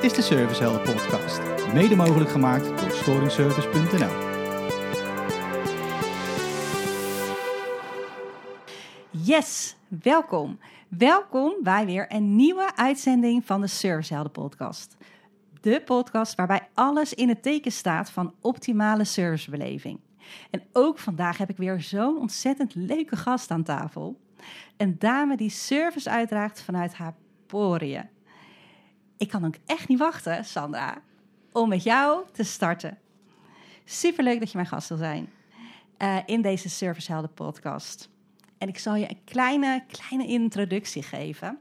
is de Servicehelden podcast. Mede mogelijk gemaakt door storingservice.nl. Yes, welkom. Welkom bij weer een nieuwe uitzending van de Servicehelden podcast. De podcast waarbij alles in het teken staat van optimale servicebeleving. En ook vandaag heb ik weer zo'n ontzettend leuke gast aan tafel. Een dame die service uitdraagt vanuit haar poriën. Ik kan ook echt niet wachten, Sandra, om met jou te starten. Superleuk dat je mijn gast wil zijn uh, in deze Servicehelden podcast. En ik zal je een kleine, kleine introductie geven.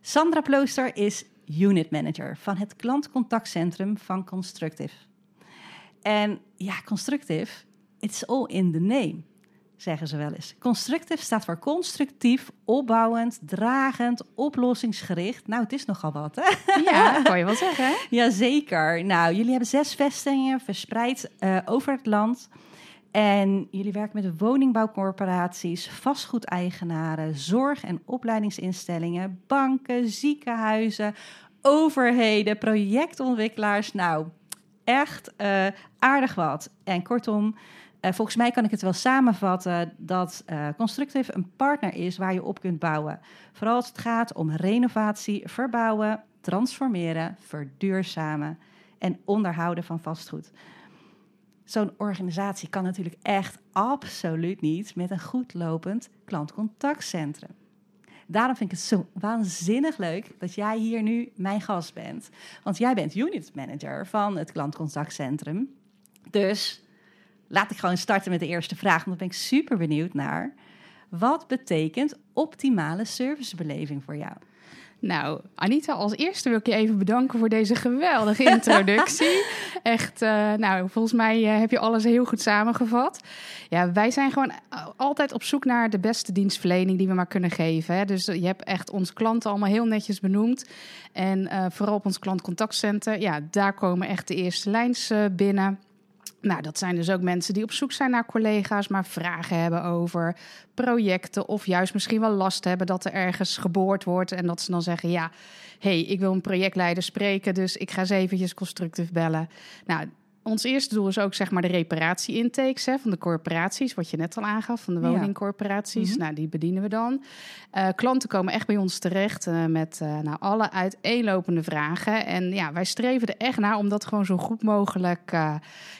Sandra Plooster is unit manager van het klantcontactcentrum van Constructive. En ja, Constructive, it's all in the name, zeggen ze wel eens. Constructive staat voor constructief, opbouwend, dragend, oplossingsgericht. Nou, het is nogal wat, hè? Ja, kan je wel zeggen, hè? Jazeker. Nou, jullie hebben zes vestigingen verspreid uh, over het land... En jullie werken met woningbouwcorporaties, vastgoedeigenaren, zorg- en opleidingsinstellingen, banken, ziekenhuizen, overheden, projectontwikkelaars. Nou, echt uh, aardig wat. En kortom, uh, volgens mij kan ik het wel samenvatten dat uh, Constructive een partner is waar je op kunt bouwen. Vooral als het gaat om renovatie, verbouwen, transformeren, verduurzamen en onderhouden van vastgoed zo'n organisatie kan natuurlijk echt absoluut niet met een goed lopend klantcontactcentrum. Daarom vind ik het zo waanzinnig leuk dat jij hier nu mijn gast bent. Want jij bent unit manager van het klantcontactcentrum. Dus laat ik gewoon starten met de eerste vraag, want daar ben ik super benieuwd naar. Wat betekent optimale servicebeleving voor jou? Nou, Anita, als eerste wil ik je even bedanken voor deze geweldige introductie. Echt, uh, nou, volgens mij uh, heb je alles heel goed samengevat. Ja, wij zijn gewoon altijd op zoek naar de beste dienstverlening die we maar kunnen geven. Hè. Dus je hebt echt onze klanten allemaal heel netjes benoemd. En uh, vooral op ons klantcontactcentrum, ja, daar komen echt de eerste lijns binnen. Nou, dat zijn dus ook mensen die op zoek zijn naar collega's, maar vragen hebben over projecten of juist misschien wel last hebben dat er ergens geboord wordt en dat ze dan zeggen: ja, hey, ik wil een projectleider spreken, dus ik ga eens eventjes constructief bellen. Nou, ons eerste doel is ook zeg maar de reparatie-intakes hè, van de corporaties, wat je net al aangaf, van de woningcorporaties. Ja. Mm -hmm. Nou, die bedienen we dan. Uh, klanten komen echt bij ons terecht uh, met uh, nou, alle uiteenlopende vragen. En ja, wij streven er echt naar om dat gewoon zo goed mogelijk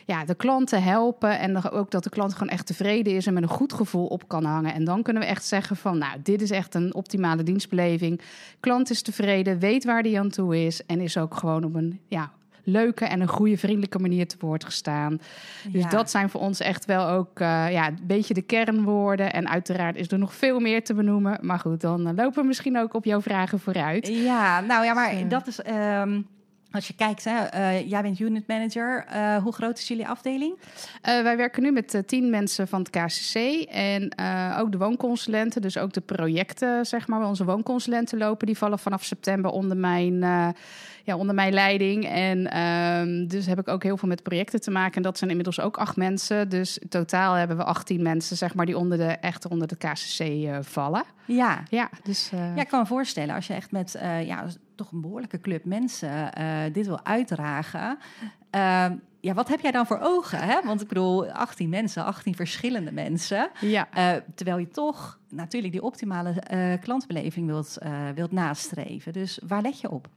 ja, de klanten helpen. En ook dat de klant gewoon echt tevreden is en met een goed gevoel op kan hangen. En dan kunnen we echt zeggen van, nou, dit is echt een optimale dienstbeleving. Klant is tevreden, weet waar hij aan toe is en is ook gewoon op een ja, leuke en een goede, vriendelijke manier te woord gestaan. Dus ja. dat zijn voor ons echt wel ook uh, ja, een beetje de kernwoorden. En uiteraard is er nog veel meer te benoemen. Maar goed, dan uh, lopen we misschien ook op jouw vragen vooruit. Ja, nou ja, maar dat is. Um... Als je kijkt, hè, uh, jij bent unit manager. Uh, hoe groot is jullie afdeling? Uh, wij werken nu met tien mensen van het KCC. En ook de woonconsulenten, dus ook de projecten, zeg maar, onze woonconsulenten lopen, die vallen vanaf september onder mijn, ja, onder mijn leiding. En um, dus heb ik ook heel veel met projecten te maken. En dat zijn inmiddels ook acht mensen. Dus in totaal hebben we 18 mensen, zeg maar, die onder de, echt onder de KCC vallen. Ja, ja, dus, ja, ik kan me voorstellen als je echt met ja, toch een behoorlijke club mensen uh, dit wil uitdragen. Uh, ja, wat heb jij dan voor ogen? Hè? Want ik bedoel, 18 mensen, 18 verschillende mensen. Ja. Uh, terwijl je toch natuurlijk die optimale klantbeleving wilt, wilt nastreven. Dus waar let je op?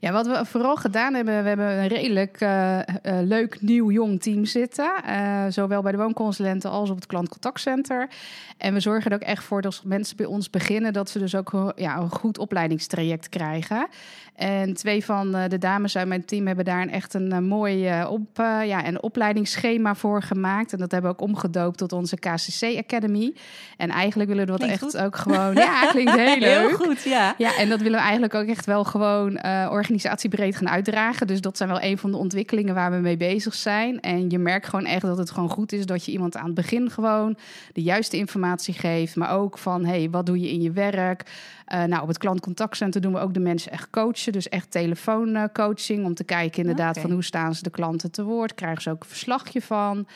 Ja, wat we vooral gedaan hebben, we hebben een redelijk uh, uh, leuk nieuw jong team zitten. Uh, zowel bij de woonconsulenten als op het klantcontactcenter. En we zorgen er ook echt voor dat als mensen bij ons beginnen, dat ze dus ook ja, een goed opleidingstraject krijgen. En twee van de dames uit mijn team hebben daar een echt een mooi op, ja, een opleidingsschema voor gemaakt. En dat hebben we ook omgedoopt tot onze KCC Academy. En eigenlijk willen dat klinkt echt goed. ook gewoon. Ja, klinkt heel leuk. Heel goed, ja. Ja, en dat willen we eigenlijk ook echt wel gewoon uh, organisatiebreed gaan uitdragen. Dus dat zijn wel een van de ontwikkelingen waar we mee bezig zijn. En je merkt gewoon echt dat het gewoon goed is dat je iemand aan het begin gewoon de juiste informatie geeft. Maar ook van, hey, wat doe je in je werk? Uh, nou, op het klantcontactcentrum doen we ook de mensen echt coachen. Dus echt telefooncoaching om te kijken inderdaad van hoe staan ze de klanten te woord. Krijgen ze ook een verslagje van.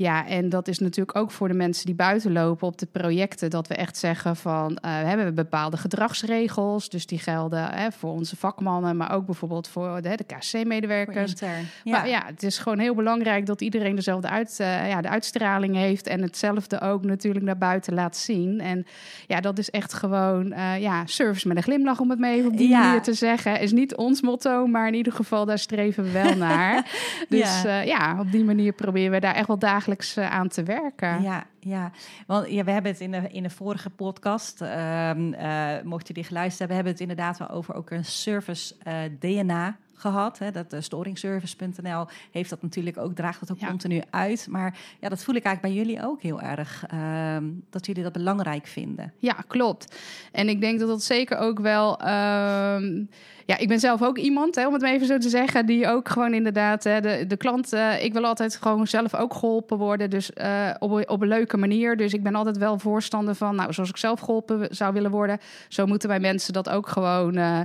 Ja, en dat is natuurlijk ook voor de mensen die buiten lopen op de projecten. dat we echt zeggen van uh, we hebben bepaalde gedragsregels. Dus die gelden hè, voor onze vakmannen, maar ook bijvoorbeeld voor de, de KC-medewerkers. Ja. Maar ja, het is gewoon heel belangrijk dat iedereen dezelfde uit, uh, ja, de uitstraling heeft en hetzelfde ook natuurlijk naar buiten laat zien. En ja, dat is echt gewoon uh, ja, service met een glimlach, om het mee op die ja. manier te zeggen. Is niet ons motto, maar in ieder geval daar streven we wel naar. dus ja. ja. op die manier proberen we daar echt wel dagelijks aan te werken. Ja, ja. want ja, we hebben het in de, in de vorige podcast, uh, uh, mocht je die geluisterd hebben, hebben het inderdaad wel over ook een service DNA gehad. Hè, dat uh, storingservice.nl heeft dat natuurlijk ook, draagt dat ook ja. continu uit. Maar ja, dat voel ik eigenlijk bij jullie ook heel erg. Uh, dat jullie dat belangrijk vinden. Ja, klopt. En ik denk dat dat zeker ook wel. Uh, ja, ik ben zelf ook iemand, hè, om het maar even zo te zeggen, die ook gewoon inderdaad hè, de, de klant. Uh, ik wil altijd gewoon zelf ook geholpen worden. Dus uh, op, op een leuke manier. Dus ik ben altijd wel voorstander van, nou, zoals ik zelf geholpen zou willen worden, zo moeten wij mensen dat ook gewoon uh,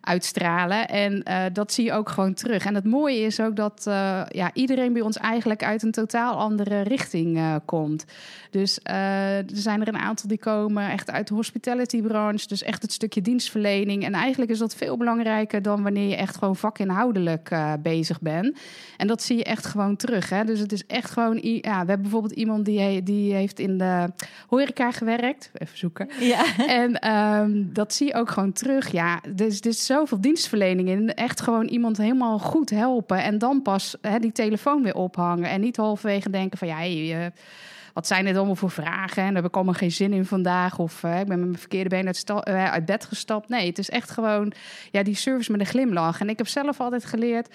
uitstralen. En dat zie je ook gewoon terug. En het mooie is ook dat ja, iedereen bij ons eigenlijk uit een totaal andere richting komt. Dus er zijn er een aantal die komen echt uit de hospitality branche. Dus echt het stukje dienstverlening. En eigenlijk is dat veel belangrijker dan wanneer je echt gewoon vakinhoudelijk bezig bent. En dat zie je echt gewoon terug. Hè? Dus het is echt gewoon. Ja, we hebben bijvoorbeeld iemand die, die heeft in de horeca gewerkt. Even zoeken. Ja. En um, dat zie je ook gewoon terug. Ja, dus, dus zoveel dienstverlening in. Echt gewoon iemand helemaal goed helpen. En dan pas hè, die telefoon weer ophangen. En niet halverwege denken van ja, hey, uh, wat zijn dit allemaal voor vragen? En daar heb ik allemaal geen zin in vandaag. Of uh, ik ben met mijn verkeerde been uit, uh, uit, bed gestapt. Nee, het is echt gewoon ja, die service met een glimlach. En ik heb zelf altijd geleerd.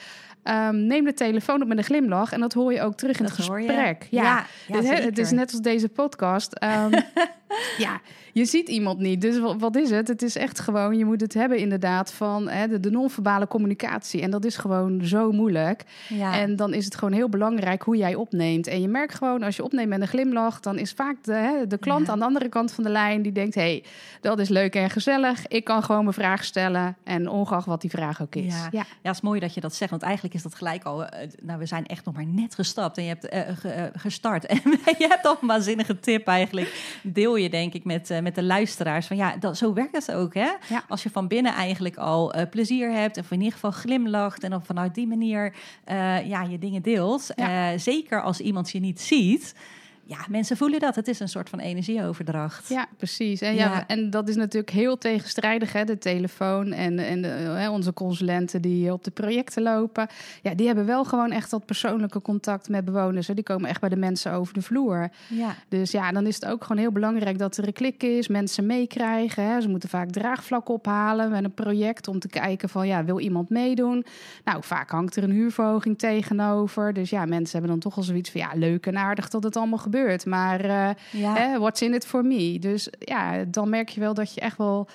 Um, neem de telefoon op met een glimlach. En dat hoor je ook terug in dat het gesprek. Ja, ja, ja het, het, is net als deze podcast. Um, ja, je ziet iemand niet. Dus wat is het? Het is echt gewoon, je moet het hebben inderdaad van hè, de, de non-verbale communicatie. En dat is gewoon zo moeilijk. Ja. En dan is het gewoon heel belangrijk hoe jij opneemt. En je merkt gewoon, als je opneemt met een glimlach, dan is vaak de, hè, de klant aan de andere kant van de lijn die denkt: hé, hey, dat is leuk en gezellig. Ik kan gewoon mijn vraag stellen. En ongeacht wat die vraag ook is. Ja, ja. ja het is mooi dat je dat zegt. Want eigenlijk is dat gelijk al. Uh, nou, we zijn echt nog maar net gestapt en je hebt uh, ge, uh, gestart. En je hebt al een waanzinnige tip eigenlijk. Deel je, denk ik, met met de luisteraars. Van ja, dat, zo werkt het ook. Hè? Ja. Als je van binnen eigenlijk al uh, plezier hebt. Of in ieder geval glimlacht. En dan vanuit die manier ja, je dingen deelt. Ja. Zeker als iemand je niet ziet. Ja, mensen voelen dat. Het is een soort van energieoverdracht. Ja, precies. En, ja, Ja. en dat is natuurlijk heel tegenstrijdig, hè, de telefoon en, en de, hè, onze consulenten die op de projecten lopen. Ja, die hebben wel gewoon echt dat persoonlijke contact met bewoners. Hè. Die komen echt bij de mensen over de vloer. Ja. Dus ja, dan is het ook gewoon heel belangrijk dat er een klik is, mensen meekrijgen. Hè. Ze moeten vaak draagvlak ophalen met een project om te kijken van, ja, wil iemand meedoen? Nou, vaak hangt er een huurverhoging tegenover. Dus ja, mensen hebben dan toch al zoiets van, ja, leuk en aardig dat het allemaal gebeurt. Maar uh, Ja. hè, what's in it for me? Dus ja, dan merk je wel dat je echt wel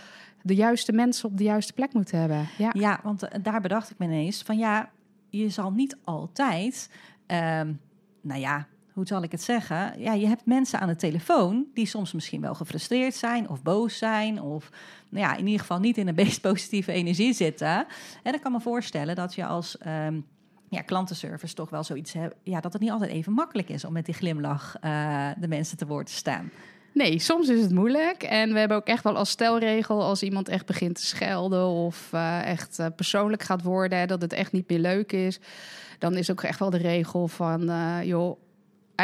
de juiste mensen op de juiste plek moet hebben. Ja, Ja, want uh, daar bedacht ik me ineens van ja, je zal niet altijd, um, nou ja, hoe zal ik het zeggen? Ja, je hebt mensen aan de telefoon die soms misschien wel gefrustreerd zijn of boos zijn of nou ja, in ieder geval niet in een meest positieve energie zitten. En ik kan me voorstellen dat je als um, ja, klantenservice toch wel zoiets hebt, ja, dat het niet altijd even makkelijk is om met die glimlach uh, de mensen te woord te staan. Nee, soms is het moeilijk. En we hebben ook echt wel als stelregel... als iemand echt begint te schelden of uh, echt uh, persoonlijk gaat worden... dat het echt niet meer leuk is... dan is ook echt wel de regel van... Joh,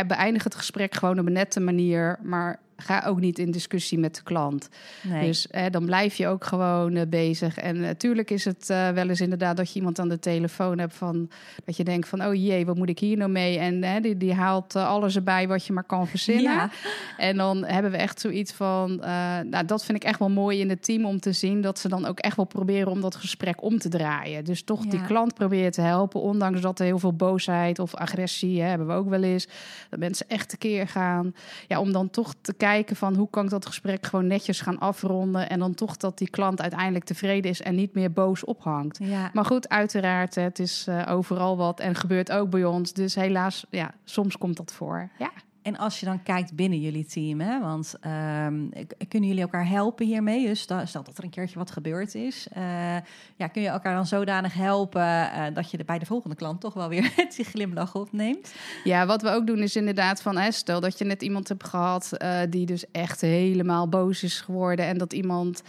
beëindig het gesprek gewoon op een nette manier... maar ga ook niet in discussie met de klant. Nee. Dus eh, dan blijf je ook gewoon uh, bezig. En natuurlijk uh, is het uh, wel eens inderdaad dat je iemand aan de telefoon hebt van dat je denkt van oh jee, wat moet ik hier nou mee? En die, die haalt uh, alles erbij wat je maar kan verzinnen. Ja. En dan hebben we echt zoiets van, nou dat vind ik echt wel mooi in het team om te zien dat ze dan ook echt wel proberen om dat gesprek om te draaien. Dus toch Ja. die klant proberen te helpen, ondanks dat er heel veel boosheid of agressie hè, hebben we ook wel eens. Dat mensen echt tekeer gaan. Ja, om dan toch te kijken van hoe kan ik dat gesprek gewoon netjes gaan afronden. En dan toch dat die klant uiteindelijk tevreden is en niet meer boos ophangt. Ja. Maar goed, uiteraard, het is uh, overal wat en gebeurt ook bij ons. Dus helaas, ja, soms komt dat voor. Ja. En als je dan kijkt binnen jullie team, hè, want ehm, kunnen jullie elkaar helpen hiermee? Dus stel dat er een keertje wat gebeurd is, eh, ja, kun je elkaar dan zodanig helpen eh, dat je bij de volgende klant toch wel weer het glimlach opneemt? Ja, wat we ook doen is inderdaad van, hè, stel dat je net iemand hebt gehad eh, die dus echt helemaal boos is geworden en dat iemand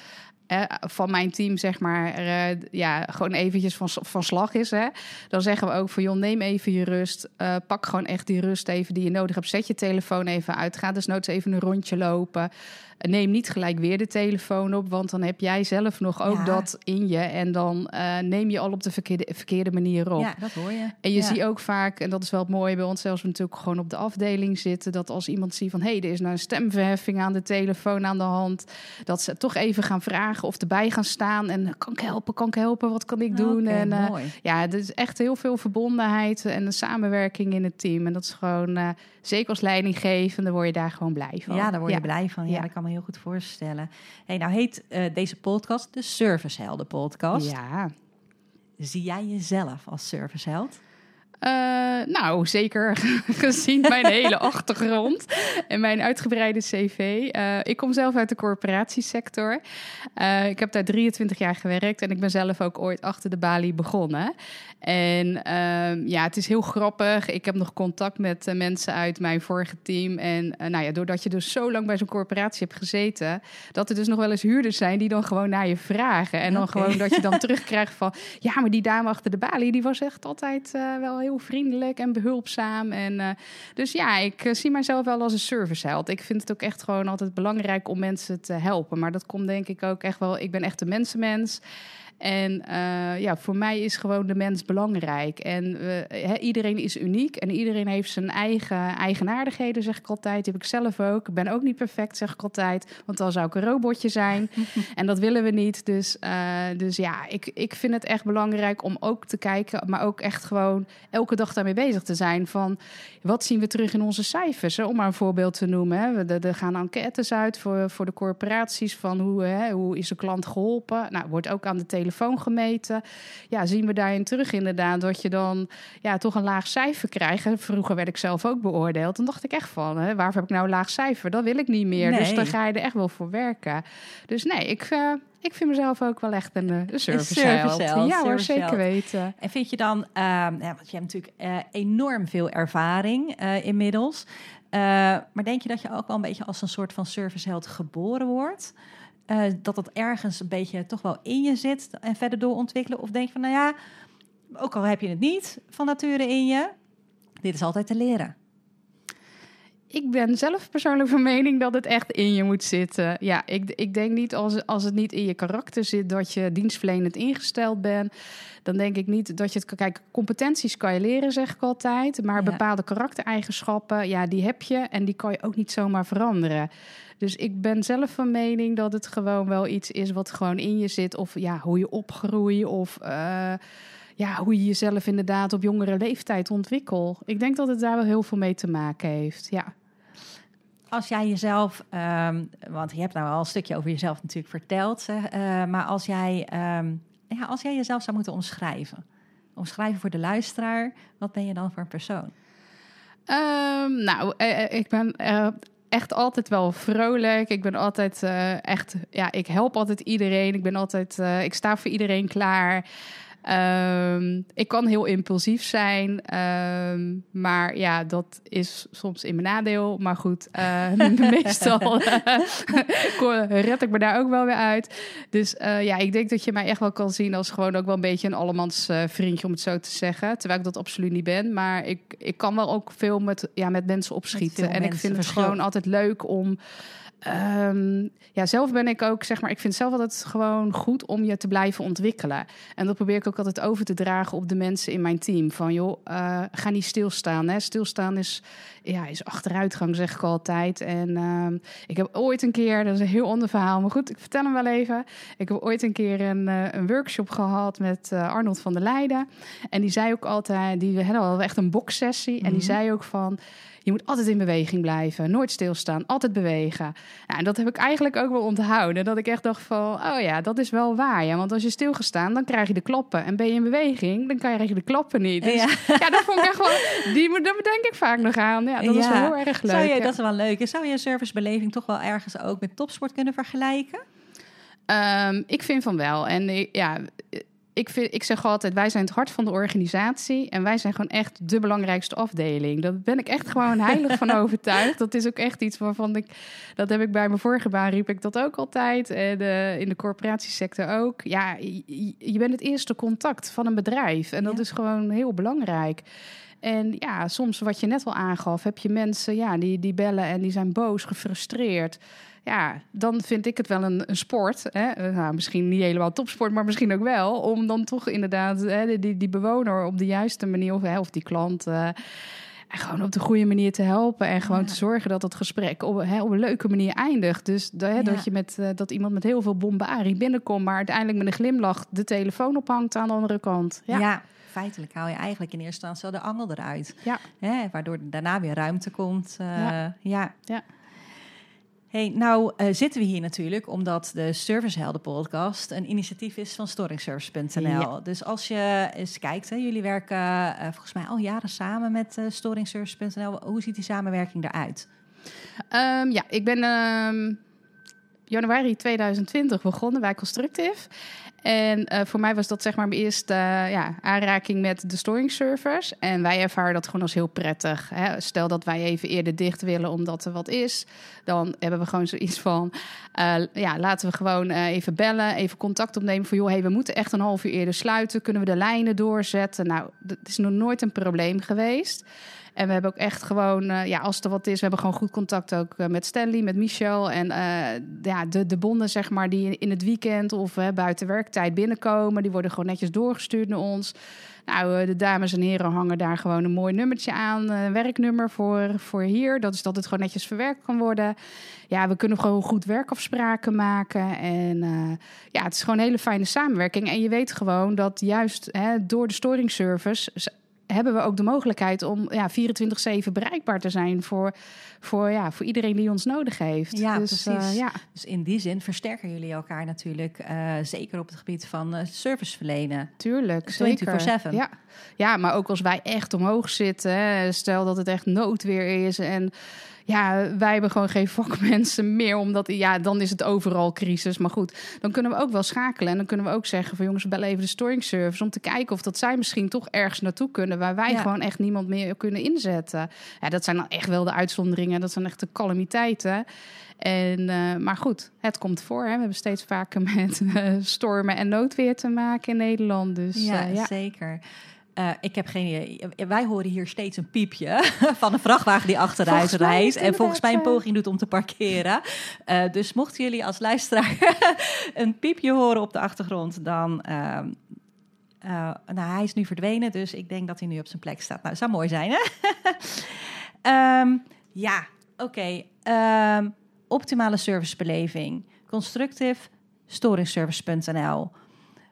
eh, van mijn team, zeg maar, eh, ja, gewoon eventjes van, van slag is. Hè. Dan zeggen we ook van, joh, neem even je rust. Eh, pak gewoon echt die rust even die je nodig hebt. Zet je telefoon even uit. Ga dus nooit even een rondje lopen. Neem niet gelijk weer de telefoon op, want dan heb jij zelf nog ook Ja. dat in je. En dan eh, neem je al op de verkeerde, verkeerde manier op. Ja, dat hoor je. En je Ja. ziet ook vaak, en dat is wel het mooie bij ons, zelfs we natuurlijk gewoon op de afdeling zitten, dat als iemand ziet van hé, hey, er is nou een stemverheffing aan de telefoon aan de hand, dat ze toch even gaan vragen of erbij gaan staan en kan ik helpen, kan ik helpen, wat kan ik doen? En eh, ja, er is echt heel veel verbondenheid en een samenwerking in het team. En dat is gewoon, eh, zeker als leidinggevende, word je daar gewoon blij van. Ja, daar word je blij van. Ja, Ja. dat kan me heel goed voorstellen. Hey, nou heet eh, deze podcast de Servicehelden podcast. Ja. Zie jij jezelf als serviceheld? Eh, nou, zeker gezien mijn hele achtergrond en mijn uitgebreide cv. Eh, ik kom zelf uit de corporatiesector. Eh, ik heb daar 23 jaar gewerkt en ik ben zelf ook ooit achter de balie begonnen. En ehm, ja, het is heel grappig. Ik heb nog contact met mensen uit mijn vorige team. En nou ja, doordat je dus zo lang bij zo'n corporatie hebt gezeten, dat er dus nog wel eens huurders zijn die dan gewoon naar je vragen. En dan gewoon dat je dan terugkrijgt van, ja, maar die dame achter de balie, die was echt altijd wel heel vriendelijk en behulpzaam. En eh, dus ja, ik eh, zie mijzelf wel als een serviceheld. Ik vind het ook echt gewoon altijd belangrijk om mensen te helpen. Maar dat komt denk ik ook echt wel, ik ben echt een mensenmens. En eh, ja, voor mij is gewoon de mens belangrijk. En eh, iedereen is uniek en iedereen heeft zijn eigen eigenaardigheden, zeg ik altijd. Die heb ik zelf ook. Ik ben ook niet perfect, zeg ik altijd. Want dan zou ik een robotje zijn. en dat willen we niet. Dus, eh, dus ja, ik, ik vind het echt belangrijk om ook te kijken, maar ook echt gewoon elke dag daarmee bezig te zijn. Van wat zien we terug in onze cijfers? Hè? Om maar een voorbeeld te noemen. Hè? We- Er, er gaan enquêtes uit voor, voor de corporaties van hoe, hè, hoe is de klant geholpen. Nou, wordt ook aan de telefoon gemeten. Ja, zien we daarin terug inderdaad dat je dan ja, toch een laag cijfer krijgt. Vroeger werd ik zelf ook beoordeeld. Dan dacht ik echt van, hè, waarvoor heb ik nou een laag cijfer? Dat wil ik niet meer. Dus dan ga je er echt wel voor werken. Dus nee, ik, eh, ik vind mezelf ook wel echt een, eh, serviceheld, Ja hoor, zeker weten. En vind je dan, ja, want je hebt natuurlijk eh, enorm veel ervaring inmiddels. Maar denk je dat je ook wel een beetje als een soort van serviceheld geboren wordt? Eh, dat dat ergens een beetje toch wel in je zit en verder doorontwikkelen? Of denk je van, nou ja, ook al heb je het niet van nature in je, dit is altijd te leren. Ik ben zelf persoonlijk van mening dat het echt in je moet zitten. Ja, ik, ik denk niet als, als het niet in je karakter zit dat je dienstverlenend ingesteld bent. Dan denk ik niet dat je het kan kijken. Competenties kan je leren, zeg ik altijd. Maar Ja. bepaalde karaktereigenschappen, ja, die heb je en die kan je ook niet zomaar veranderen. Dus ik ben zelf van mening dat het gewoon wel iets is wat gewoon in je zit. Of ja, hoe je opgroeit of eh, ja, hoe je jezelf inderdaad op jongere leeftijd ontwikkelt. Ik denk dat het daar wel heel veel mee te maken heeft. Ja. Als jij jezelf, ehm, want je hebt nou al een stukje over jezelf natuurlijk verteld, eh, maar als jij, ehm, ja, als jij jezelf zou moeten omschrijven, omschrijven voor de luisteraar, wat ben je dan voor een persoon? Ehm, nou, eh, eh, ik ben echt altijd wel vrolijk. Ik ben altijd echt, ja, ik help altijd iedereen. Ik ben altijd, ik sta voor iedereen klaar. Ehm, ik kan heel impulsief zijn, ehm, maar ja, dat is soms in mijn nadeel. Maar goed, eh, meestal eh, red ik me daar ook wel weer uit. Dus eh, ja, ik denk dat je mij echt wel kan zien als gewoon ook wel een beetje een allemans vriendje, om het zo te zeggen. Terwijl ik dat absoluut niet ben. Maar ik, ik kan wel ook veel met, ja, met mensen opschieten. en ik vind het verschil. gewoon altijd leuk om. Ehm, ja, zelf ben ik ook, zeg maar, ik vind zelf altijd gewoon goed om je te blijven ontwikkelen. En dat probeer ik ook altijd over te dragen op de mensen in mijn team. Van joh, eh, ga niet stilstaan. Hè. Stilstaan is, ja, is achteruitgang, zeg ik altijd. En ehm, ik heb ooit een keer, dat is een heel ander verhaal, maar goed, ik vertel hem wel even. Ik heb ooit een keer een, eh, een workshop gehad met eh, Arnold van der Leijden. En die zei ook altijd, die we hadden al echt een boksessie. En die Mhm. zei ook van, Je moet altijd in beweging blijven, nooit stilstaan, altijd bewegen. Ja, en dat heb ik eigenlijk ook wel onthouden. Dat ik echt dacht van, oh ja, dat is wel waar. Ja. Want als je stilgestaan, dan krijg je de kloppen. En ben je in beweging, dan krijg je de kloppen niet. Dus, ja. ja, dat vond ik echt wel, die, daar denk ik vaak nog aan. Ja, dat is wel heel erg leuk. Zou je, Dat is wel leuk. En zou je servicebeleving toch wel ergens ook met topsport kunnen vergelijken? Um, ik vind van wel. En ja, ik, vind, ik zeg altijd, wij zijn het hart van de organisatie. En wij zijn gewoon echt de belangrijkste afdeling. Daar ben ik echt gewoon heilig van overtuigd. Dat is ook echt iets waarvan ik... Dat heb ik bij mijn vorige baan, riep ik dat ook altijd. En de, in de corporatiesector ook. Ja, je, je, bent het eerste contact van een bedrijf. En dat is gewoon heel belangrijk. En ja, soms wat je net al aangaf, heb je mensen ja, die, die bellen en die zijn boos, gefrustreerd ja, dan vind ik het wel een, een sport. Hè? Eh, nou, misschien niet helemaal topsport, maar misschien ook wel. Om dan toch inderdaad hè, die, die bewoner op de juiste manier, of, hè, of die klant. Uh, gewoon op de goede manier te helpen. En gewoon te zorgen dat het gesprek op, hè, op een leuke manier eindigt. Dus hè, dat, je met, uh, dat iemand met heel veel bombarie binnenkomt, maar uiteindelijk met een glimlach de telefoon ophangt aan de andere kant. Ja. ja feitelijk hou je eigenlijk in eerste instantie de angel eruit. Ja. Hè, waardoor daarna weer ruimte komt. Uh, ja. ja. ja. Hey, nou uh, zitten we hier natuurlijk omdat de Servicehelden podcast een initiatief is van storingservice.nl. Dus als je eens kijkt, hè, jullie werken uh, volgens mij al jaren samen met uh, storingservice.nl. Hoe ziet die samenwerking eruit? Um, ja, ik ben um, januari 2020 begonnen bij Constructive. En uh, voor mij was dat zeg maar mijn eerste uh, ja, aanraking met de storing servers. En wij ervaren dat gewoon als heel prettig. Hè. Stel dat wij even eerder dicht willen omdat er wat is. Dan hebben we gewoon zoiets van... Uh, ja, laten we gewoon even bellen, even contact opnemen... van joh, hey, we moeten echt een half uur eerder sluiten. Kunnen we de lijnen doorzetten? Nou, dat is nog nooit een probleem geweest. En we hebben ook echt gewoon, uh, ja, als er wat is, we hebben gewoon goed contact ook uh, met Stanley, met Michel. En uh, ja, de, de bonden, zeg maar, die in het weekend of buiten werktijd binnenkomen, die worden gewoon netjes doorgestuurd naar ons. Nou, de dames en heren hangen daar gewoon een mooi nummertje aan, werknummer voor, voor hier. Dat is dat het gewoon netjes verwerkt kan worden. Ja, we kunnen gewoon goed werkafspraken maken. En ja, het is gewoon een hele fijne samenwerking. En je weet gewoon dat juist hè, door de storingservice hebben we ook de mogelijkheid om ja, 24-7 bereikbaar te zijn voor, voor, ja, voor iedereen die ons nodig heeft. Ja, dus, precies. Uh, ja. Dus in die zin versterken jullie elkaar natuurlijk, uh, zeker op het gebied van uh, service verlenen. Tuurlijk, zeker. 24-7. Ja. ja, maar ook als wij echt omhoog zitten, stel dat het echt noodweer is en ja, wij hebben gewoon geen vakmensen meer. Omdat, ja, dan is het overal crisis. Maar goed, dan kunnen we ook wel schakelen. En dan kunnen we ook zeggen van jongens, bel even de storing service. Om te kijken of dat zij misschien toch ergens naartoe kunnen. Waar wij gewoon echt niemand meer kunnen inzetten. Ja, dat zijn dan echt wel de uitzonderingen. Dat zijn echt de calamiteiten. En, uh, maar goed, het komt voor. Hè. We hebben steeds vaker met uh, stormen en noodweer te maken in Nederland. Dus, ja, uh, ja. zeker. Uh, ik heb geen idee. Wij horen hier steeds een piepje van een vrachtwagen die achteruit rijdt. En volgens mij een poging doet om te parkeren. Uh, dus mochten jullie als luisteraar een piepje horen op de achtergrond, dan. Uh, nou, hij is nu verdwenen, dus ik denk dat hij nu op zijn plek staat. Nou, dat zou mooi zijn, hè? um, ja, oké. Okay. Um, optimale servicebeleving. Constructive storingservice.nl.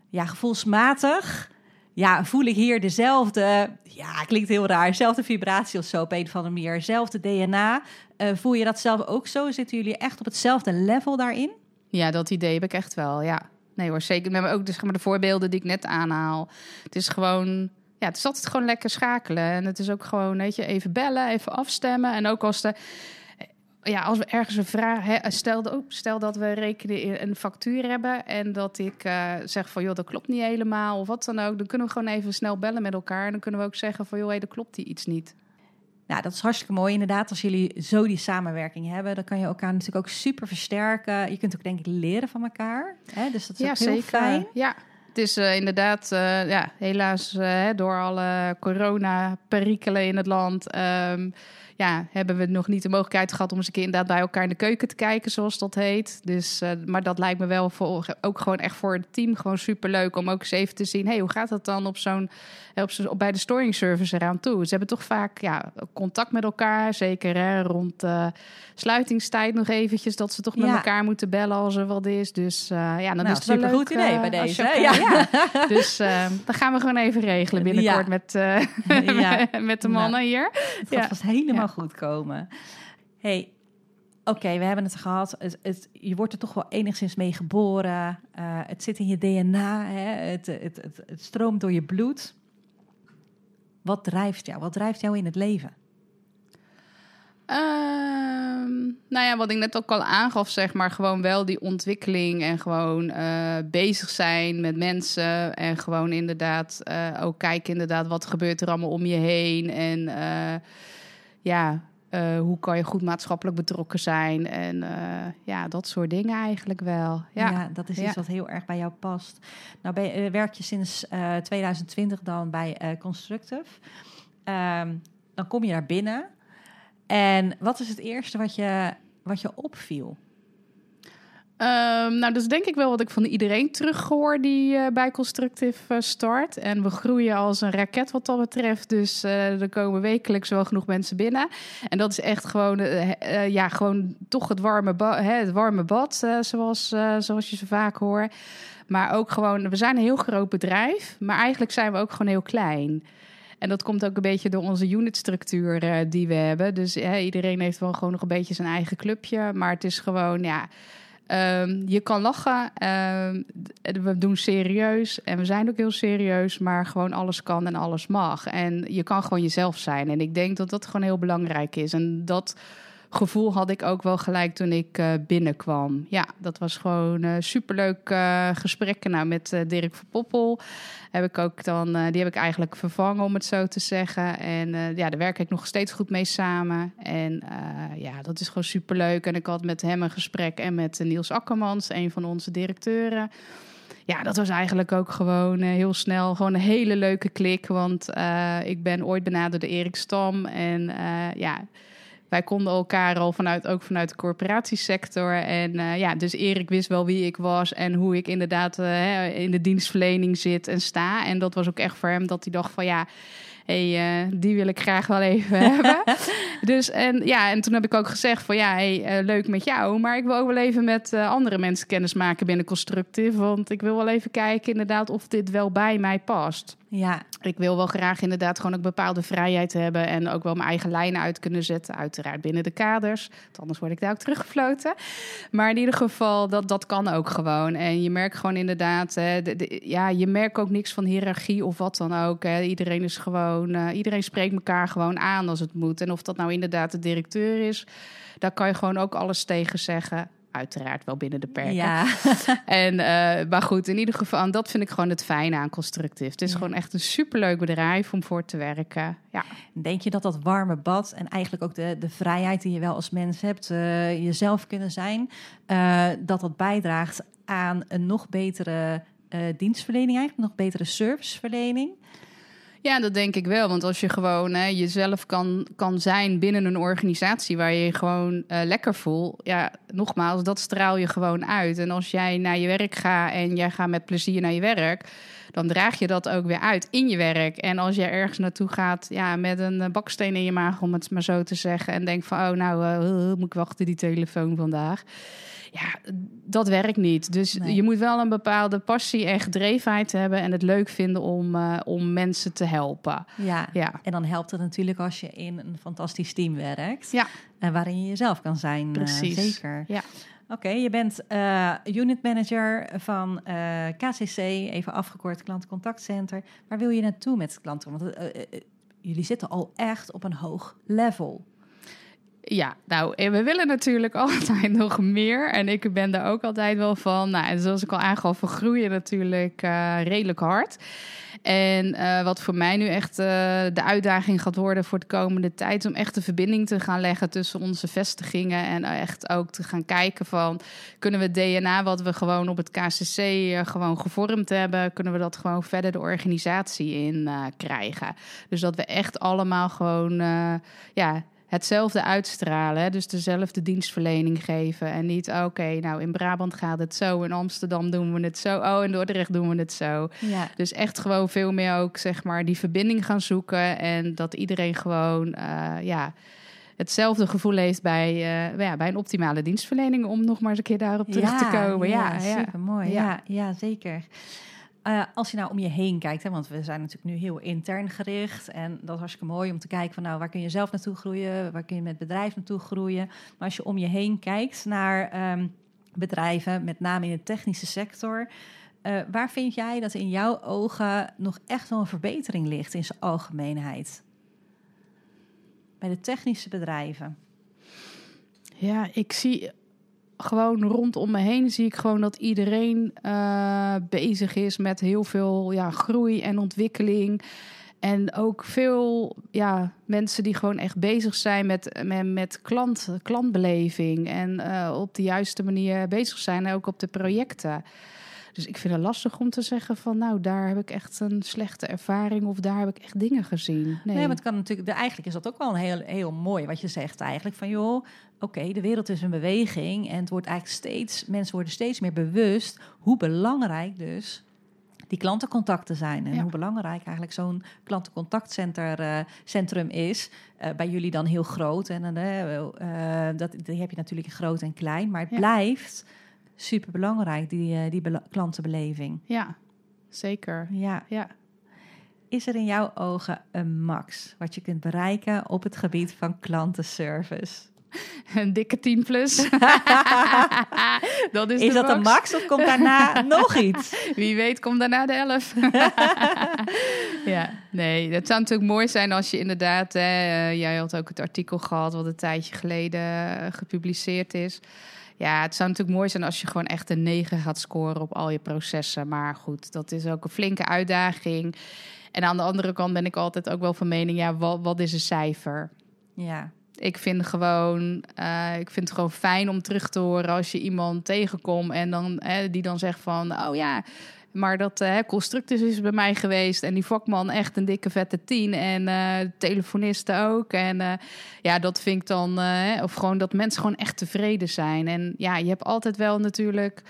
Ja, gevoelsmatig ja, voel ik hier dezelfde, ja, klinkt heel raar, dezelfde vibratie of zo op een of andere manier, dezelfde DNA. Uh, voel je dat zelf ook zo? Zitten jullie echt op hetzelfde level daarin? Ja, dat idee heb ik echt wel, ja. Nee hoor, zeker. Met ook dus, maar, de voorbeelden die ik net aanhaal. Het is gewoon, ja, het is altijd gewoon lekker schakelen. En het is ook gewoon, weet je, even bellen, even afstemmen. En ook als de ja, als we ergens een vraag hè, stel, oh, stel dat we rekenen een factuur hebben en dat ik uh, zeg van joh, dat klopt niet helemaal of wat dan ook, dan kunnen we gewoon even snel bellen met elkaar en dan kunnen we ook zeggen van joh, hey, dat klopt die iets niet. Nou, dat is hartstikke mooi inderdaad. Als jullie zo die samenwerking hebben, dan kan je elkaar natuurlijk ook super versterken. Je kunt ook denk ik leren van elkaar. Hè? Dus dat is ja, ook heel zeker. fijn. Ja, het is uh, inderdaad, uh, ja, helaas uh, door alle corona-perikelen in het land. Um, ja, hebben we nog niet de mogelijkheid gehad om eens een keer inderdaad bij elkaar in de keuken te kijken, zoals dat heet. Dus, uh, maar dat lijkt me wel voor, ook gewoon echt voor het team gewoon super leuk om ook eens even te zien, hey, hoe gaat dat dan op zo'n, op, op bij de storing service eraan toe? Ze hebben toch vaak ja, contact met elkaar, zeker hè, rond uh, sluitingstijd nog eventjes, dat ze toch met elkaar moeten bellen als er wat is. Dus uh, ja, dan nou, is het super goed idee bij deze. Je, ja. ja. dus dan gaan we gewoon even regelen binnenkort met, met de mannen nou, hier. Dat was helemaal goed komen. hey, oké, we hebben het gehad. Het, het, je wordt er toch wel enigszins mee geboren. Uh, het zit in je DNA. Hè? Het, het, stroomt door je bloed. Wat drijft jou? Wat drijft jou in het leven? Ehm, nou ja, wat ik net ook al aangaf, zeg maar, gewoon wel die ontwikkeling en gewoon uh, bezig zijn met mensen en gewoon inderdaad uh, ook kijken inderdaad wat gebeurt er allemaal om je heen en uh, ja, hoe kan je goed maatschappelijk betrokken zijn en ja, dat soort dingen eigenlijk wel. Ja, ja dat is iets wat heel erg bij jou past. Nou ben je, werk je sinds 2020 dan bij Constructive. Um, dan kom je daar binnen. En wat is het eerste wat je, wat je opviel? Um, nou, dat is denk ik wel wat ik van iedereen terughoor die uh, bij Constructive uh, start. En we groeien als een raket wat dat betreft. Dus uh, er komen wekelijks wel genoeg mensen binnen. En dat is echt gewoon, ja, gewoon toch het warme, hè, het warme bad, zoals, zoals je zo vaak hoort. Maar ook gewoon, we zijn een heel groot bedrijf, maar eigenlijk zijn we ook gewoon heel klein. En dat komt ook een beetje door onze unitstructuur die we hebben. Dus iedereen heeft wel gewoon nog een beetje zijn eigen clubje. Maar het is gewoon, ja, um, je kan lachen. Um, we doen serieus en we zijn ook heel serieus. Maar gewoon alles kan en alles mag. En je kan gewoon jezelf zijn. En ik denk dat dat gewoon heel belangrijk is. En dat gevoel had ik ook wel gelijk toen ik uh, binnenkwam. Ja, dat was gewoon uh, superleuk uh, gesprekken. Nou, met Dirk van Poppel heb ik ook dan, die heb ik eigenlijk vervangen, om het zo te zeggen. En ja, daar werk ik nog steeds goed mee samen. En ja, dat is gewoon superleuk. En ik had met hem een gesprek en met Niels Akkermans, een van onze directeuren ja, dat was eigenlijk ook gewoon heel snel gewoon een hele leuke klik. Want ik ben ooit benaderd door Erik Stam. En ja, wij konden elkaar al vanuit, ook vanuit de corporatiesector. En uh, ja, dus Erik wist wel wie ik was en hoe ik inderdaad uh, in de dienstverlening zit en sta. En dat was ook echt voor hem dat hij dacht van ja, hey, uh, die wil ik graag wel even hebben. Dus en ja, en toen heb ik ook gezegd van ja, hey, leuk met jou, maar ik wil ook wel even met andere mensen kennis maken binnen Constructive, want ik wil wel even kijken inderdaad of dit wel bij mij past. Ja. Ik wil wel graag inderdaad gewoon ook bepaalde vrijheid hebben en ook wel mijn eigen lijnen uit kunnen zetten, uiteraard binnen de kaders. Want anders word ik daar ook teruggefloten. Maar in ieder geval, dat, dat kan ook gewoon. En je merkt gewoon inderdaad, hè, ja, je merkt ook niks van hiërarchie of wat dan ook. Hè. Iedereen is gewoon, uh, iedereen spreekt elkaar gewoon aan als het moet. En of dat nou inderdaad de directeur is, daar kan je gewoon ook alles tegen zeggen uiteraard wel binnen de perken. Ja. en, uh, maar goed, in ieder geval, dat vind ik gewoon het fijne aan Constructief. Het is ja. gewoon echt een superleuk bedrijf om voor te werken. Ja. Denk je dat dat warme bad en eigenlijk ook de, de vrijheid die je wel als mens hebt, uh, jezelf kunnen zijn, uh, dat dat bijdraagt aan een nog betere dienstverlening, eigenlijk nog betere serviceverlening? Ja, dat denk ik wel. Want als je gewoon hè, jezelf kan, kan zijn binnen een organisatie waar je je gewoon uh, lekker voelt. Ja, nogmaals, dat straal je gewoon uit. En als jij naar je werk gaat en jij gaat met plezier naar je werk dan draag je dat ook weer uit in je werk. En als je ergens naartoe gaat ja, met een baksteen in je maag, om het maar zo te zeggen, en denk van, oh nou, uh, moet ik wachten die telefoon vandaag. Ja, dat werkt niet. Dus nee. je moet wel een bepaalde passie en gedrevenheid hebben en het leuk vinden om, uh, om mensen te helpen. Ja. ja, en dan helpt het natuurlijk als je in een fantastisch team werkt. Ja. En waarin je jezelf kan zijn. Precies. Uh, zeker. Ja. Oké, je bent uh, unit manager van uh, KCC, even afgekort klantencontactcenter. Waar wil je naartoe met klanten? Want uh, jullie zitten al echt op een hoog level. Ja, nou, we willen natuurlijk altijd nog meer. En ik ben daar ook altijd wel van. Nou, en zoals ik al aangaf, we groeien natuurlijk redelijk hard. En uh, wat voor mij nu echt uh, de uitdaging gaat worden voor de komende tijd, om echt de verbinding te gaan leggen tussen onze vestigingen en echt ook te gaan kijken van kunnen we DNA wat we gewoon op het KCC gewoon gevormd hebben, kunnen we dat gewoon verder de organisatie in krijgen. Dus dat we echt allemaal gewoon ja, hetzelfde uitstralen. Dus dezelfde dienstverlening geven. En niet, oké, okay, nou in Brabant gaat het zo, in Amsterdam doen we het zo, oh in Dordrecht doen we het zo. Ja. Dus echt gewoon veel meer ook, zeg maar, die verbinding gaan zoeken. En dat iedereen gewoon, uh, ja hetzelfde gevoel heeft bij, uh, ja, bij een optimale dienstverlening. Om nog maar eens een keer daarop terug ja, te komen. Ja, ja, super mooi. Ja. ja, Ja, zeker. Uh, als je nou om je heen kijkt, hè, want we zijn natuurlijk nu heel intern gericht. En dat is hartstikke mooi om te kijken van nou, waar kun je zelf naartoe groeien? Waar kun je met bedrijf naartoe groeien? Maar als je om je heen kijkt naar um, bedrijven, met name in de technische sector. Uh, waar vind jij dat in jouw ogen nog echt wel een verbetering ligt in zijn algemeenheid? Bij de technische bedrijven. Ja, ik zie gewoon rondom me heen zie ik gewoon dat iedereen uh, bezig is met heel veel ja, groei en ontwikkeling. En ook veel ja, mensen die gewoon echt bezig zijn met, met, met klant, klantbeleving. En uh, op de juiste manier bezig zijn, ook op de projecten. Dus ik vind het lastig om te zeggen van nou, daar heb ik echt een slechte ervaring of daar heb ik echt dingen gezien. Nee, nee maar het kan natuurlijk, eigenlijk is dat ook wel een heel, heel mooi wat je zegt eigenlijk. Van joh, oké, de wereld is een beweging en het wordt eigenlijk steeds, mensen worden steeds meer bewust hoe belangrijk dus die klantencontacten zijn. En hoe belangrijk eigenlijk zo'n klantencontactcentrum uh, is. Uh, bij jullie dan heel groot. En uh, dat, die heb je natuurlijk groot en klein. Maar het ja. blijft super belangrijk, die, uh, die klantenbeleving. Ja, zeker. Ja. ja. Is er in jouw ogen een max wat je kunt bereiken op het gebied van klantenservice? Een dikke 10 plus. dat is is dat max. een max of komt daarna nog iets? Wie weet komt daarna de 11. ja, nee, het zou natuurlijk mooi zijn als je inderdaad... Hè, eh, jij had ook het artikel gehad wat een tijdje geleden eh, gepubliceerd is... Ja, het zou natuurlijk mooi zijn als je gewoon echt een 9 gaat scoren op al je processen. Maar goed, dat is ook een flinke uitdaging. En aan de andere kant ben ik altijd ook wel van mening, ja, wat, wat is een cijfer? Ja. Ik vind gewoon, uh, ik vind het gewoon fijn om terug te horen als je iemand tegenkomt en dan die dan zegt van, oh ja, maar dat uh, is bij mij geweest. En die vakman echt een dikke vette tien. En uh, telefonisten ook. En uh, ja, dat vind ik dan... of gewoon dat mensen gewoon echt tevreden zijn. En ja, je hebt altijd wel natuurlijk...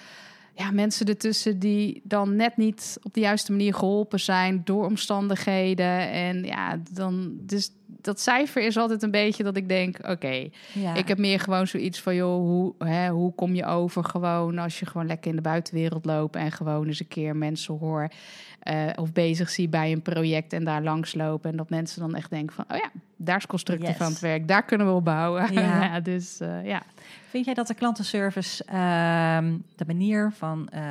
Ja, mensen ertussen die dan net niet op de juiste manier geholpen zijn door omstandigheden. En ja, dan... Dus dat cijfer is altijd een beetje dat ik denk: oké, ja. ik heb meer gewoon zoiets van: joh, hoe, hè, hoe kom je over gewoon als je gewoon lekker in de buitenwereld loopt en gewoon eens een keer mensen hoor uh, of bezig zie bij een project en daar langs lopen en dat mensen dan echt denken van: oh ja, daar is constructief yes. aan het werk, daar kunnen we op bouwen. Ja. ja dus uh, ja. Vind jij dat de klantenservice, uh, de manier van uh,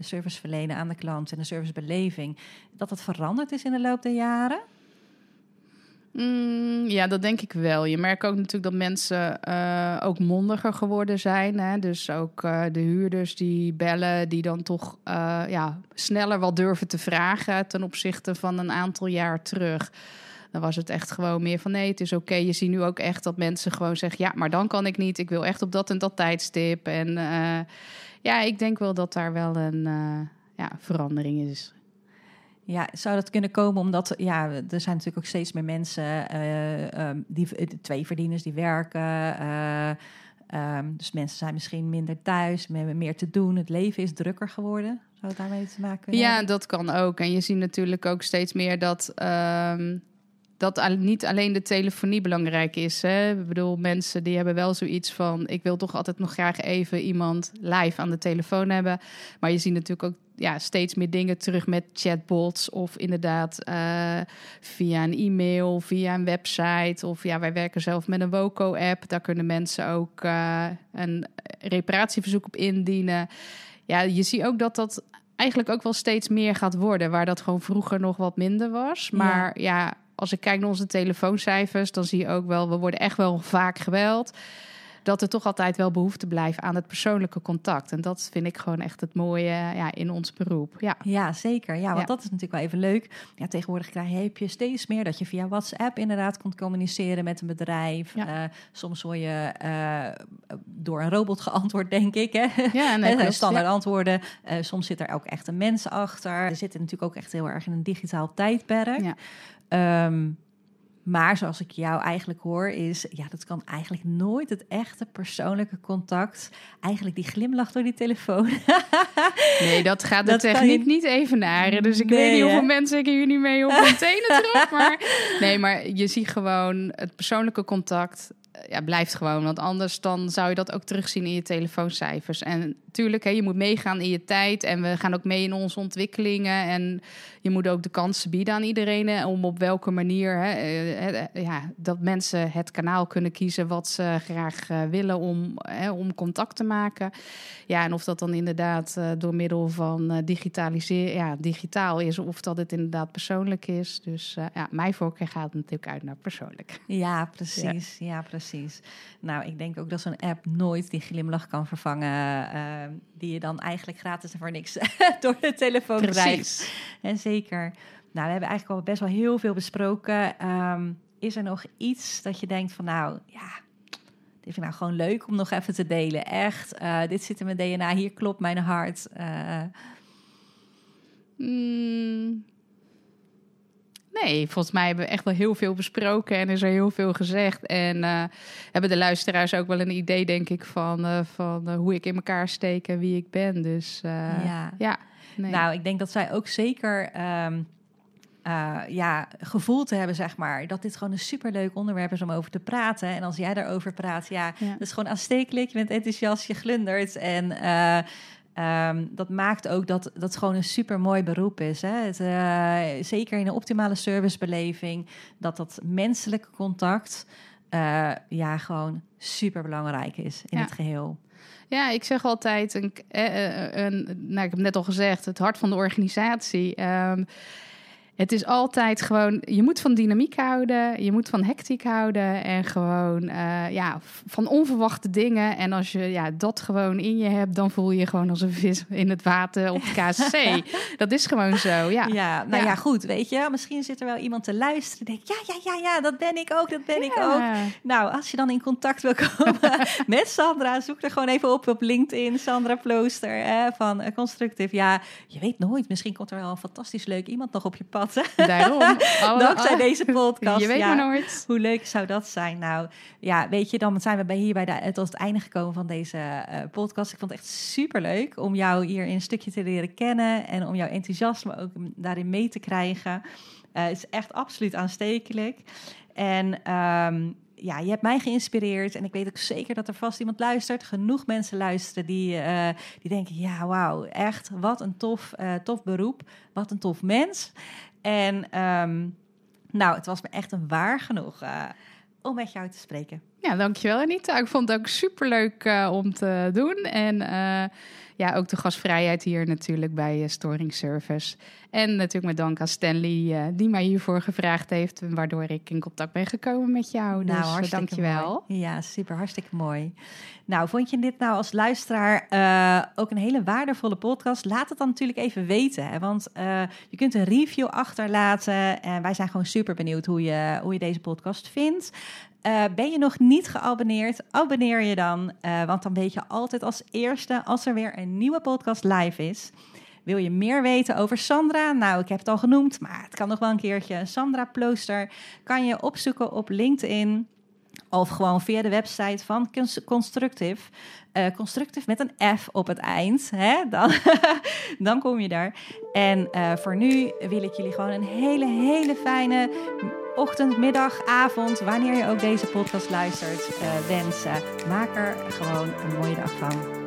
service verlenen aan de klant en de servicebeleving, dat dat veranderd is in de loop der jaren? Mm, ja, dat denk ik wel. Je merkt ook natuurlijk dat mensen uh, ook mondiger geworden zijn. Hè? Dus ook uh, de huurders die bellen, die dan toch uh, ja, sneller wat durven te vragen ten opzichte van een aantal jaar terug. Dan was het echt gewoon meer van nee, het is oké. Je ziet nu ook echt dat mensen gewoon zeggen: ja, maar dan kan ik niet. Ik wil echt op dat en dat tijdstip. En ja, ik denk wel dat daar wel een ja, verandering is. Ja, zou dat kunnen komen omdat ja, er zijn natuurlijk ook steeds meer mensen, uh, um, die, twee verdieners die werken. Uh, um, dus mensen zijn misschien minder thuis, hebben meer te doen. Het leven is drukker geworden. Zou het daarmee te maken kunnen Ja, hebben? dat kan ook. En je ziet natuurlijk ook steeds meer dat um, dat niet alleen de telefonie belangrijk is. Hè? Ik bedoel, mensen die hebben wel zoiets van... ik wil toch altijd nog graag even iemand live aan de telefoon hebben. Maar je ziet natuurlijk ook ja, steeds meer dingen terug met chatbots... of inderdaad uh, via een e-mail, via een website... of ja, wij werken zelf met een Woco-app. Daar kunnen mensen ook uh, een reparatieverzoek op indienen. Ja, je ziet ook dat dat eigenlijk ook wel steeds meer gaat worden... waar dat gewoon vroeger nog wat minder was. Maar ja, ja als ik kijk naar onze telefooncijfers, dan zie je ook wel, we worden echt wel vaak geweld. Dat er toch altijd wel behoefte blijft aan het persoonlijke contact. En dat vind ik gewoon echt het mooie ja, in ons beroep. Ja, ja zeker. Ja, want dat is natuurlijk wel even leuk. Ja, tegenwoordig krijg je, heb je steeds meer dat je via WhatsApp inderdaad kunt communiceren met een bedrijf. Ja. Uh, soms word je uh, door een robot geantwoord, denk ik. Hè? Ja, nee, standaard antwoorden. Uh, soms zit er ook echt een mens achter. We zitten natuurlijk ook echt heel erg in een digitaal tijdperk. Ja. Um, maar zoals ik jou eigenlijk hoor, is ja, dat kan eigenlijk nooit het echte persoonlijke contact. Eigenlijk die glimlach door die telefoon. nee, dat gaat de techniek niet evenaren. Dus ik nee, weet niet hoeveel mensen ik hier niet mee op hun tenen terug. Maar nee, maar je ziet gewoon het persoonlijke contact ja, blijft gewoon. Want anders dan zou je dat ook terugzien in je telefooncijfers. En tuurlijk, hè, je moet meegaan in je tijd en we gaan ook mee in onze ontwikkelingen. En je moet ook de kansen bieden aan iedereen om op welke manier hè, eh, ja, dat mensen het kanaal kunnen kiezen wat ze graag eh, willen om, hè, om contact te maken. Ja, en of dat dan inderdaad door middel van digitaliseren, ja, digitaal is, of dat het inderdaad persoonlijk is. Dus uh, ja, mijn voorkeur gaat natuurlijk uit naar persoonlijk. Ja, precies. Ja precies. Nou, ik denk ook dat zo'n app nooit die glimlach kan vervangen, die je dan eigenlijk gratis en voor niks door de telefoon precies. krijgt. En zeker. Nou, we hebben eigenlijk al best wel heel veel besproken. Um, is er nog iets dat je denkt van, nou, ja, dit vind ik nou gewoon leuk om nog even te delen. Echt, uh, dit zit in mijn DNA, hier klopt mijn hart. Uh... Mm. Nee, volgens mij hebben we echt wel heel veel besproken en is er heel veel gezegd. En uh, hebben de luisteraars ook wel een idee, denk ik, van, van hoe ik in elkaar steek en wie ik ben. Dus ja. ja nee. Nou, ik denk dat zij ook zeker. Um, ja, gevoel te hebben, zeg maar. Dat dit gewoon een superleuk onderwerp is om over te praten. En als jij daarover praat, ja, ja. dat is gewoon aanstekelijk. Je bent enthousiast, je glundert. En um, dat maakt ook dat dat het gewoon een super mooi beroep is. Hè? Het, uh, zeker in een optimale servicebeleving, dat dat menselijke contact ja, gewoon super belangrijk is in ja. het geheel. Ja, ik zeg altijd, een, een, een, nou, ik heb net al gezegd, het hart van de organisatie. Um, het is altijd gewoon, je moet van dynamiek houden, je moet van hectiek houden en gewoon uh, ja, van onverwachte dingen. En als je ja, dat gewoon in je hebt, dan voel je je gewoon als een vis in het water op de KCC. dat is gewoon zo, ja. Ja, nou ja. ja. goed, weet je, misschien zit er wel iemand te luisteren denk ja, ja, ja, ja, dat ben ik ook, dat ben ik ook. Nou, als je dan in contact wil komen met Sandra, zoek er gewoon even op op LinkedIn, Sandra Plooster hè, van uh, Constructive. Ja, je weet nooit, misschien komt er wel een fantastisch leuk iemand nog op je pad Daarom. Dankzij deze podcast. Je weet ja, maar nooit. Hoe leuk zou dat zijn? Nou, ja, weet je, dan zijn we bij hier bij de, tot het einde gekomen van deze uh, podcast. Ik vond het echt super leuk om jou hier in een stukje te leren kennen en om jouw enthousiasme ook daarin mee te krijgen. Uh, het is echt absoluut aanstekelijk. En um, ja, je hebt mij geïnspireerd. En ik weet ook zeker dat er vast iemand luistert. Genoeg mensen luisteren die, uh, die denken: ja, wauw, echt, wat een tof, uh, tof beroep. Wat een tof mens. En um, nou, het was me echt een waar genoeg uh, om met jou te spreken. Ja, dankjewel Anita. Ik vond het ook superleuk uh, om te doen. En uh, ja, ook de gastvrijheid hier natuurlijk bij uh, Storing Service. En natuurlijk met dank aan Stanley, die mij hiervoor gevraagd heeft. Waardoor ik in contact ben gekomen met jou. Nou, dus hartstikke dankjewel. Mooi. Ja, super, hartstikke mooi. Nou, vond je dit nou als luisteraar ook een hele waardevolle podcast? Laat het dan natuurlijk even weten. Hè? Want je kunt een review achterlaten. En wij zijn gewoon super benieuwd hoe je, hoe je deze podcast vindt. Uh, ben je nog niet geabonneerd? Abonneer je dan, uh, want dan weet je altijd als eerste als er weer een nieuwe podcast live is. Wil je meer weten over Sandra? Nou, ik heb het al genoemd, maar het kan nog wel een keertje. Sandra Plooster kan je opzoeken op LinkedIn of gewoon via de website van Constructive. Uh, Constructive met een F op het eind. Hè? Dan, dan kom je daar. En voor nu wil ik jullie gewoon een hele, hele fijne ochtend, middag, avond, wanneer je ook deze podcast luistert, uh, wensen. Maak er gewoon een mooie dag van.